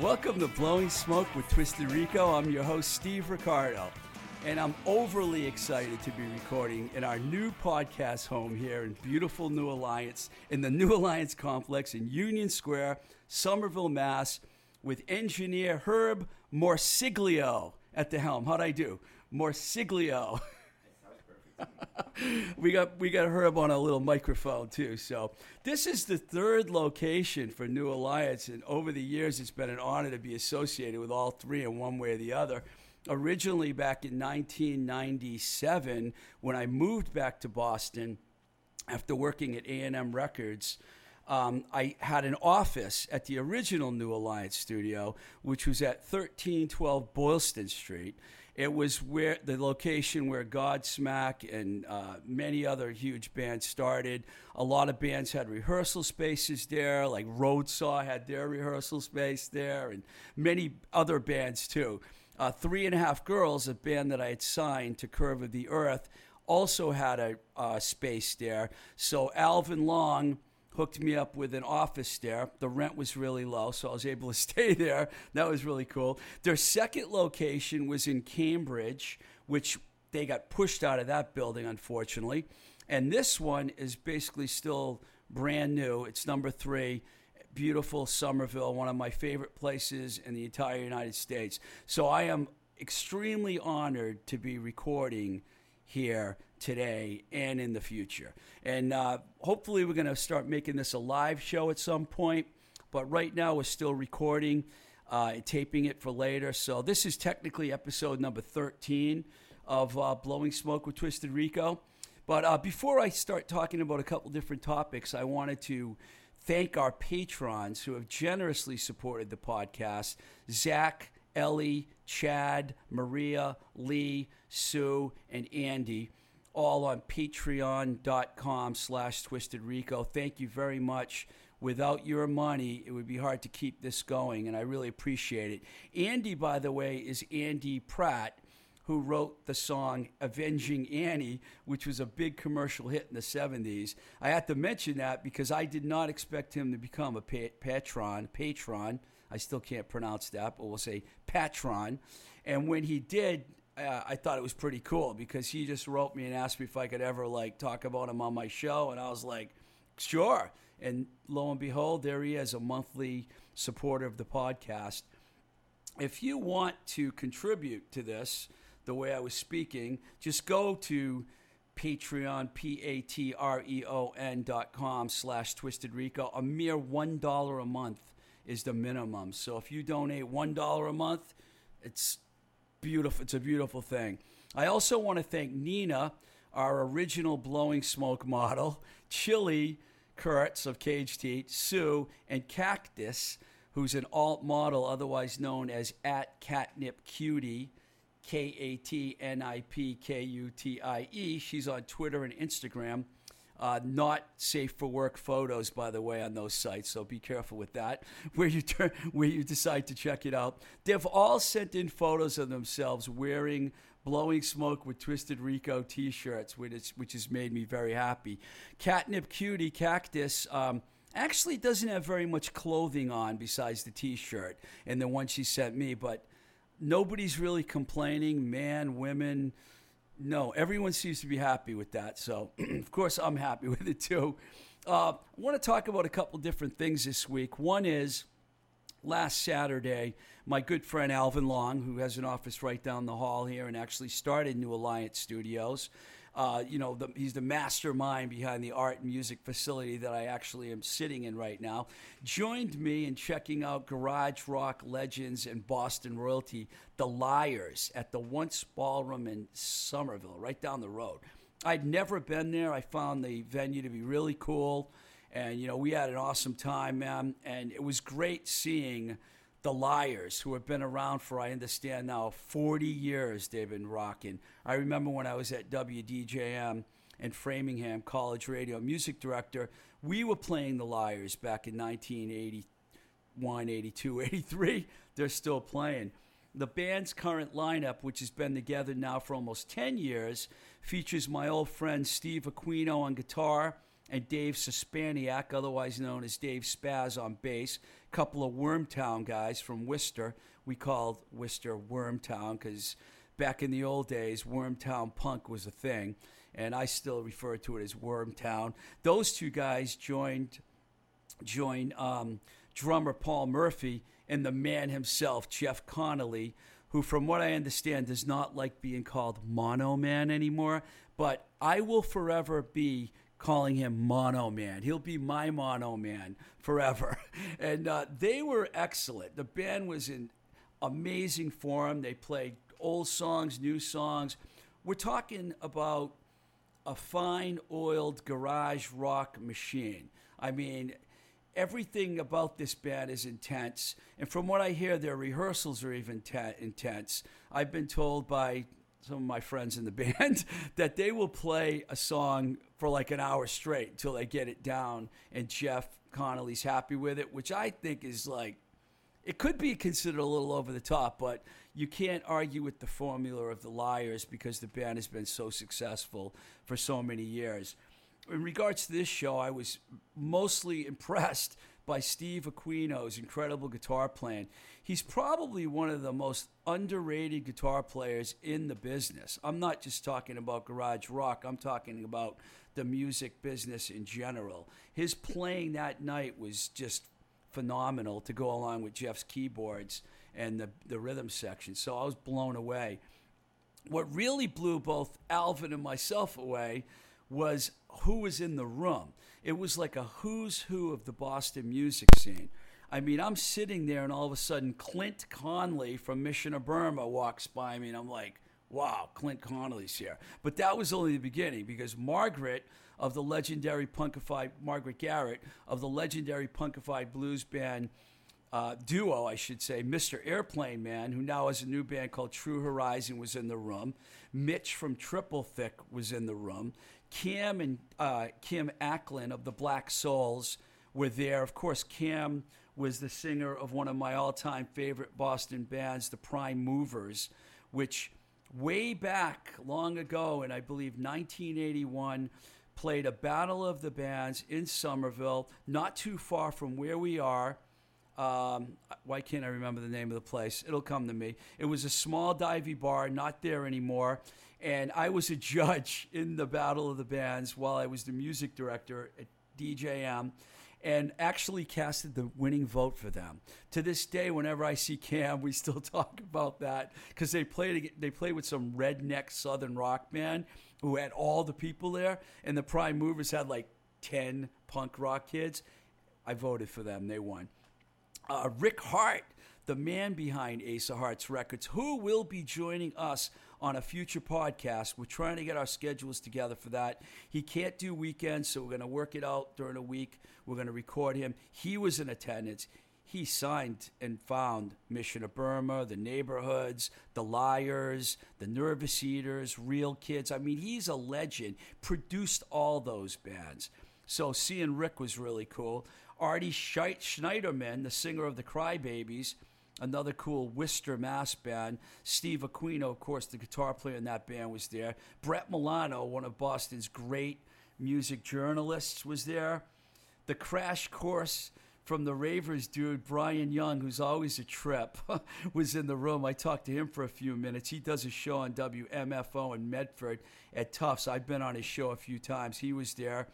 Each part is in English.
Welcome to Blowing Smoke with Twisted Rico. I'm your host, Steve Ricardo, and I'm overly excited to be recording in our new podcast home here in beautiful New Alliance, in the New Alliance complex in Union Square, Somerville, Mass, with engineer Herb Morsiglio at the helm. How'd I do? Morsiglio. we got we got Herb on a little microphone too. So this is the third location for New Alliance, and over the years, it's been an honor to be associated with all three in one way or the other. Originally, back in 1997, when I moved back to Boston after working at A&M Records. Um, I had an office at the original New Alliance studio, which was at 1312 Boylston Street. It was where the location where Godsmack and uh, many other huge bands started. A lot of bands had rehearsal spaces there, like Roadsaw had their rehearsal space there, and many other bands too. Uh, Three and a Half Girls, a band that I had signed to Curve of the Earth, also had a uh, space there. So Alvin Long hooked me up with an office there. The rent was really low, so I was able to stay there. That was really cool. Their second location was in Cambridge, which they got pushed out of that building, unfortunately. And this one is basically still brand new. It's number three. Beautiful Somerville, one of my favorite places in the entire United States. So I am extremely honored to be recording here today and in the future. And uh, hopefully, we're going to start making this a live show at some point. But right now, we're still recording, uh, taping it for later. So this is technically episode number 13 of uh, Blowing Smoke with Twisted Rico. But uh, before I start talking about a couple different topics, I wanted to thank our patrons who have generously supported the podcast Zach, Ellie, Chad, Maria, Lee, Sue, and Andy all on patreon.com slash twisted rico. Thank you very much. Without your money it would be hard to keep this going and i really appreciate it. Andy by the way is andy pratt who wrote the song avenging annie which was a big commercial hit in the 70s i have to mention that because i did not expect him to become a patron patron. I still can't pronounce that but we'll say patron. And when he did uh, I thought it was pretty cool because he just wrote me and asked me if I could ever like talk about him on my show, and I was like, sure. And lo and behold, there he is, a monthly supporter of the podcast. If you want to contribute to this, the way I was speaking, just go to Patreon, P A T R E O N dot com slash Twisted Rico. A mere $1 a month is the minimum. So if you donate $1 a month, it's beautiful. It's a beautiful thing. I also want to thank Nina, our original blowing smoke model, Chili Kurtz of Cage Teat, Sue, and Cactus, who's an alt model, otherwise known as at Catnip Cutie. K A T N I P K U T I E. She's on Twitter and Instagram. Uh, not safe for work photos, by the way, on those sites. So be careful with that. Where you turn, where you decide to check it out. They've all sent in photos of themselves wearing blowing smoke with Twisted Rico T-shirts, which, is, which has made me very happy. Catnip Cutie Cactus. Um, actually doesn't have very much clothing on besides the T-shirt and the one she sent me, but nobody's really complaining. Man, women no, everyone seems to be happy with that. So, of course, I'm happy with it too. Uh, I want to talk about a couple different things this week. One is last Saturday, my good friend Alvin Long, who has an office right down the hall here and actually started New Alliance Studios, uh, you know, the, he's the mastermind behind the art and music facility that I actually am sitting in right now. Joined me in checking out garage rock legends and Boston royalty, the Lyres, at the Once Ballroom in Somerville, right down the road. I'd never been there. I found the venue to be really cool. And, you know, we had an awesome time, man. And it was great seeing the Lyres, who have been around for, I understand now, 40 years they've been rocking. I remember when I was at WDJM in Framingham, college radio music director, we were playing the Lyres back in 1981, 82, 83. They're still playing. The band's current lineup, which has been together now for almost 10 years, features my old friend Steve Aquino on guitar and Dave Suspaniak, otherwise known as Dave Spaz, on bass. Couple of Wormtown guys from Worcester. We called Worcester Wormtown because back in the old days, Wormtown punk was a thing, and I still refer to it as Wormtown. Those two guys joined joined um, drummer Paul Murphy and the man himself, Jeff Connolly, who, from what I understand, does not like being called Mono Man anymore. But I will forever be calling him Mono Man. He'll be my Mono Man forever. And uh, they were excellent. The band was in amazing form. They played old songs, new songs. We're talking about a fine oiled garage rock machine. I mean, everything about this band is intense. And from what I hear, their rehearsals are even intense. I've been told by some of my friends in the band that they will play a song for like an hour straight until they get it down and Jeff Connolly's happy with it, which I think is like it could be considered a little over the top, but you can't argue with the formula of the Lyres because the band has been so successful for so many years. In regards to this show, I was mostly impressed by Steve Aquino's incredible guitar playing. He's probably one of the most underrated guitar players in the business. I'm not just talking about garage rock, I'm talking about the music business in general. His playing that night was just phenomenal to go along with Jeff's keyboards and the, the rhythm section. So I was blown away. What really blew both Alvin and myself away was who was in the room. It was like a who's who of the Boston music scene. I mean, I'm sitting there, and all of a sudden, Clint Conley from Mission of Burma walks by me, and I'm like, wow, Clint Connolly's here. But that was only the beginning because Margaret of the legendary punkified, Margaret Garrett of the legendary punkified blues band uh, duo, I should say, Mr. Airplane Man, who now has a new band called True Horizon, was in the room. Mitch from Triple Thick was in the room. Cam and uh, Kim Acklin of the Black Souls were there. Of course, Cam was the singer of one of my all-time favorite Boston bands, the Prime Movers, which way back long ago, in I believe 1981, played a Battle of the Bands in Somerville, not too far from where we are. Um, why can't I remember the name of the place? It'll come to me. It was a small divey bar, not there anymore. And I was a judge in the Battle of the Bands while I was the music director at DJM and actually casted the winning vote for them. To this day, whenever I see Cam, we still talk about that because they played they played with some redneck Southern rock band who had all the people there, and the Prime Movers had like ten punk rock kids. I voted for them; they won. Uh, Rick Hart, the man behind Ace of Hearts Records, who will be joining us on a future podcast. We're trying to get our schedules together for that. He can't do weekends, so we're going to work it out during the week. We're going to record him. He was in attendance. He signed and found Mission of Burma, the neighborhoods, the lyres, the nervous eaters, real kids. I mean, he's a legend. Produced all those bands. So seeing Rick was really cool. Artie Schneiderman, the singer of the Crybabies, another cool Worcester Mass band. Steve Aquino, of course, the guitar player in that band, was there. Brett Milano, one of Boston's great music journalists, was there. The crash course from the Ravers dude, Brian Young, who's always a trip, was in the room. I talked to him for a few minutes. He does a show on WMFO in Medford at Tufts. I've been on his show a few times. He was there.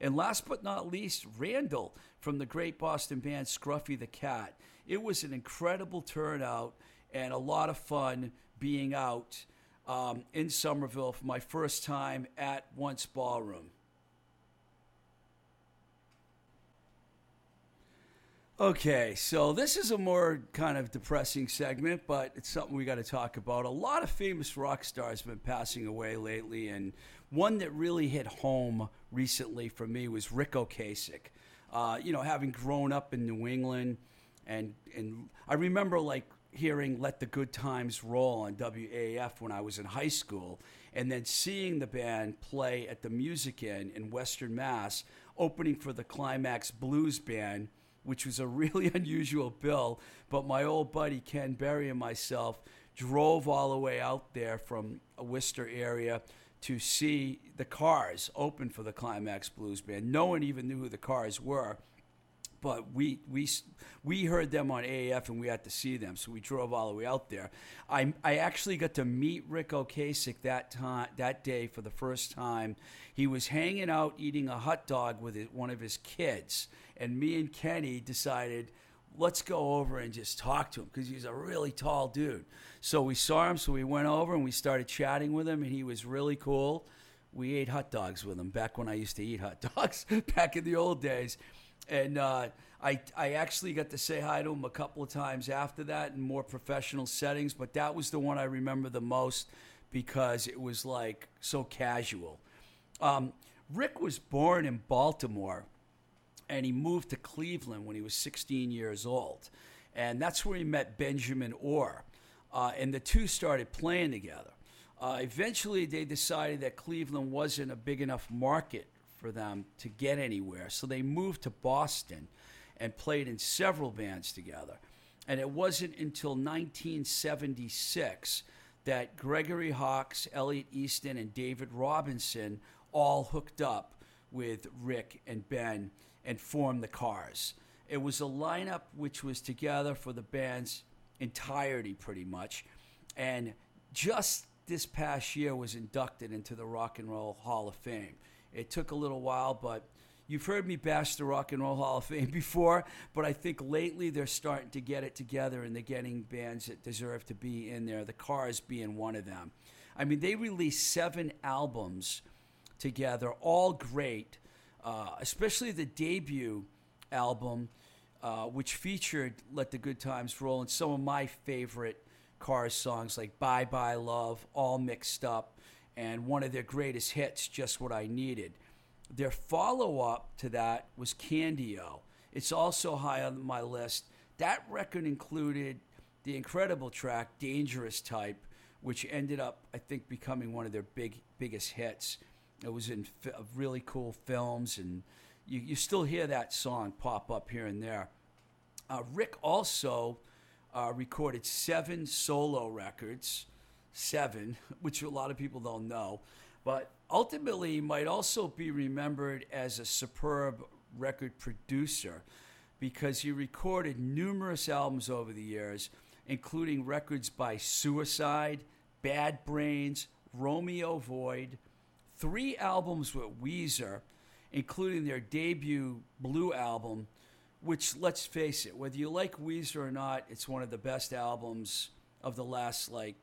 And last but not least, Randall from the great Boston band Scruffy the Cat. It was an incredible turnout and a lot of fun being out um, in Somerville for my first time at Once Ballroom. Okay, so this is a more kind of depressing segment, but it's something we got to talk about. A lot of famous rock stars have been passing away lately, and one that really hit home recently for me was Ric Ocasek. Uh, you know, having grown up in New England, and and I remember like hearing "Let the Good Times Roll" on WAAF when I was in high school, and then seeing the band play at the Music Inn in Western Mass, opening for the Climax Blues Band, which was a really unusual bill. But my old buddy Ken Berry and myself drove all the way out there from a Worcester area to see the cars open for the Climax Blues Band. No one even knew who the cars were but we we we heard them on AAF and we had to see them, so we drove all the way out there. I I actually got to meet Ric Ocasek that time that day for the first time. He was hanging out eating a hot dog with his, one of his kids, and me and Kenny decided. Let's go over and just talk to him because he's a really tall dude. So we saw him, so we went over and we started chatting with him, and he was really cool. We ate hot dogs with him back when I used to eat hot dogs back in the old days and uh, I I actually got to say hi to him a couple of times after that in more professional settings, but that was the one I remember the most because it was like so casual. Um, Ric was born in Baltimore, and he moved to Cleveland when he was 16 years old, and that's where he met Benjamin Orr, uh, and the two started playing together. Uh, eventually, they decided that Cleveland wasn't a big enough market for them to get anywhere. So they moved to Boston and played in several bands together. And it wasn't until 1976 that Gregory Hawkes, Elliot Easton, and David Robinson all hooked up with Ric and Ben and formed the Cars. It was a lineup which was together for the band's entirety, pretty much. And just this past year was inducted into the Rock and Roll Hall of Fame. It took a little while, but you've heard me bash the Rock and Roll Hall of Fame before, but I think lately they're starting to get it together and they're getting bands that deserve to be in there, the Cars being one of them. I mean, they released seven albums together, all great, uh, especially the debut album, uh, which featured Let the Good Times Roll and some of my favorite Cars songs like Bye Bye Love, All Mixed Up and one of their greatest hits, Just What I Needed. Their follow up to that was Candy-O. It's also high on my list. That record included the incredible track Dangerous Type, which ended up, I think, becoming one of their big biggest hits. It was in really cool films, and you, you still hear that song pop up here and there. Uh, Ric also uh, recorded seven solo records seven, which a lot of people don't know. But ultimately, might also be remembered as a superb record producer because he recorded numerous albums over the years, including records by Suicide, Bad Brains, Romeo Void, three albums with Weezer, including their debut Blue album, which, let's face it, whether you like Weezer or not, it's one of the best albums of the last like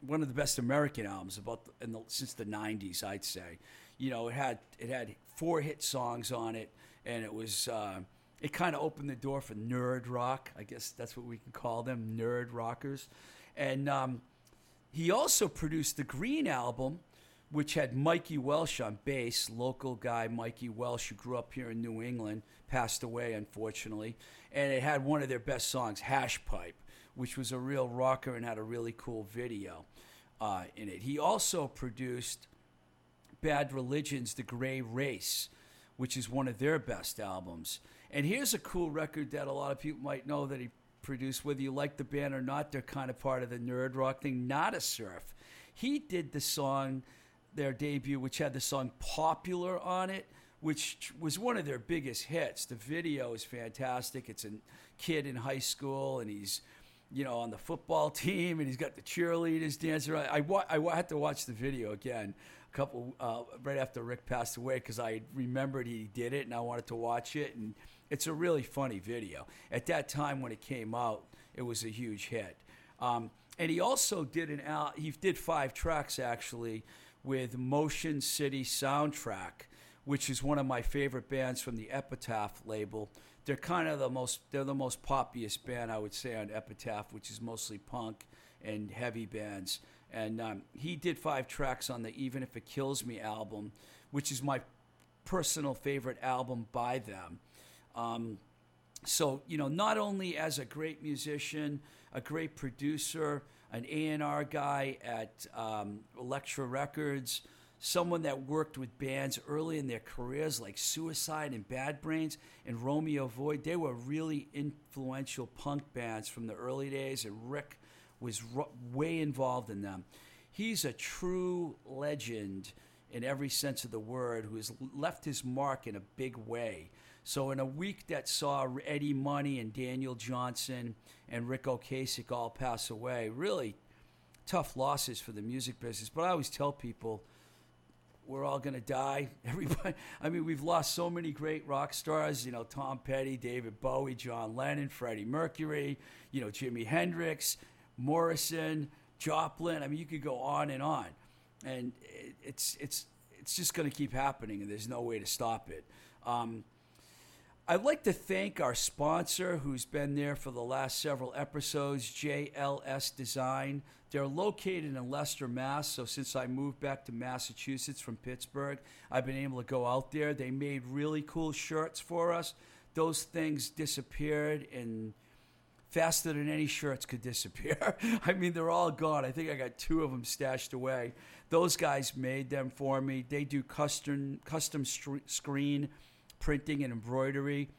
one of the best American albums about the, the, since the '90s, I'd say. You know, it had it had four hit songs on it, and it was uh, it kind of opened the door for nerd rock. I guess that's what we can call them, nerd rockers. And um, he also produced the Green album, which had Mikey Welsh on bass, local guy Mikey Welsh, who grew up here in New England, passed away unfortunately, and it had one of their best songs, Hash Pipe which was a real rocker and had a really cool video uh, in it. He also produced Bad Religion's The Gray Race, which is one of their best albums. And here's a cool record that a lot of people might know that he produced, whether you like the band or not, they're kind of part of the nerd rock thing. Nada Surf. He did the song, their debut, which had the song Popular on it, which was one of their biggest hits. The video is fantastic. It's a kid in high school, and he's you know, on the football team, and he's got the cheerleaders dancing. I, wa- I had to watch the video again a couple uh, right after Ric passed away because I remembered he did it, and I wanted to watch it. And it's a really funny video. At that time when it came out, it was a huge hit. Um, and he also did an al- he did five tracks actually with Motion City Soundtrack, which is one of my favorite bands from the Epitaph label they're kind of the most they're the most poppiest band I would say on Epitaph, which is mostly punk and heavy bands. And um, he did five tracks on the Even If It Kills Me album, which is my personal favorite album by them. Um, so you know, not only as a great musician, a great producer, an A and R guy at um, Elektra Records someone that worked with bands early in their careers like Suicide and Bad Brains and Romeo Void. They were really influential punk bands from the early days, and Ric was way involved in them. He's a true legend in every sense of the word who has left his mark in a big way. So, in a week that saw Eddie Money and Daniel Johnston and Ric Ocasek all pass away, really tough losses for the music business. But I always tell people, we're all going to die. Everybody, I mean, we've lost so many great rock stars, you know, Tom Petty, David Bowie, John Lennon, Freddie Mercury, you know, Jimi Hendrix, Morrison, Joplin. I mean, you could go on and on. And it's, it's, it's just going to keep happening, and there's no way to stop it. Um, I'd like to thank our sponsor who's been there for the last several episodes, JLS Design. They're located in Leicester, Mass. So since I moved back to Massachusetts from Pittsburgh, I've been able to go out there. They made really cool shirts for us. Those things disappeared in faster than any shirts could disappear. I mean, they're all gone. I think I got two of them stashed away. Those guys made them for me. They do custom custom screen printing and embroidery.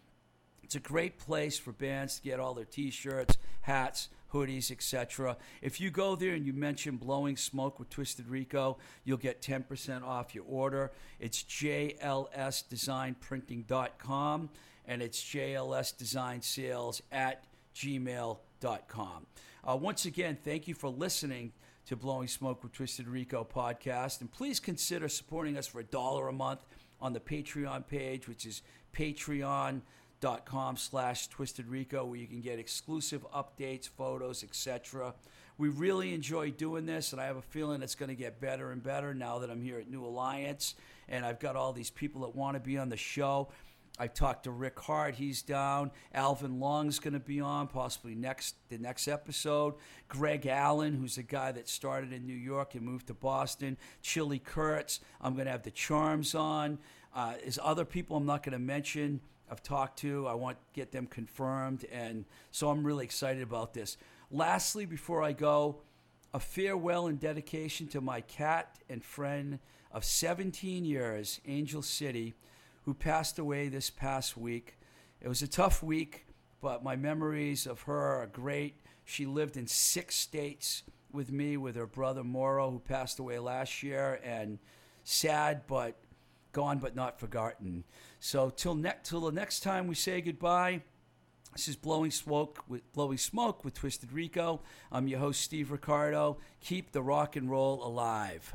It's a great place for bands to get all their t-shirts, hats, hoodies, etc. If you go there and you mention Blowing Smoke with Twisted Rico, you'll get 10% off your order. It's jlsdesignprinting.com and it's jlsdesignsales at gmail.com. Uh, once again, thank you for listening to Blowing Smoke with Twisted Rico podcast. And please consider supporting us for a dollar a month on the Patreon page, which is patreon.com slash Twisted Rico, where you can get exclusive updates, photos, etc. We really enjoy doing this, and I have a feeling it's going to get better and better now that I'm here at New Alliance, and I've got all these people that want to be on the show. I talked to Rick Hart. He's down. Alvin Long's going to be on possibly next the next episode. Greg Allen, who's a guy that started in New York and moved to Boston. Chili Kurtz. I'm going to have the Charms on. Uh, there's other people I'm not going to mention. I've talked to. I want to get them confirmed, and so I'm really excited about this. Lastly, before I go, a farewell and dedication to my cat and friend of 17 years, Angel City who passed away this past week. It was a tough week, but my memories of her are great. She lived in six states with me, with her brother Moro, who passed away last year, and sad, but gone, but not forgotten. So till next, till the next time we say goodbye. This is Blowing Smoke with Blowing Smoke with Twisted Rico. I'm your host Steve Ricardo. Keep the rock and roll alive.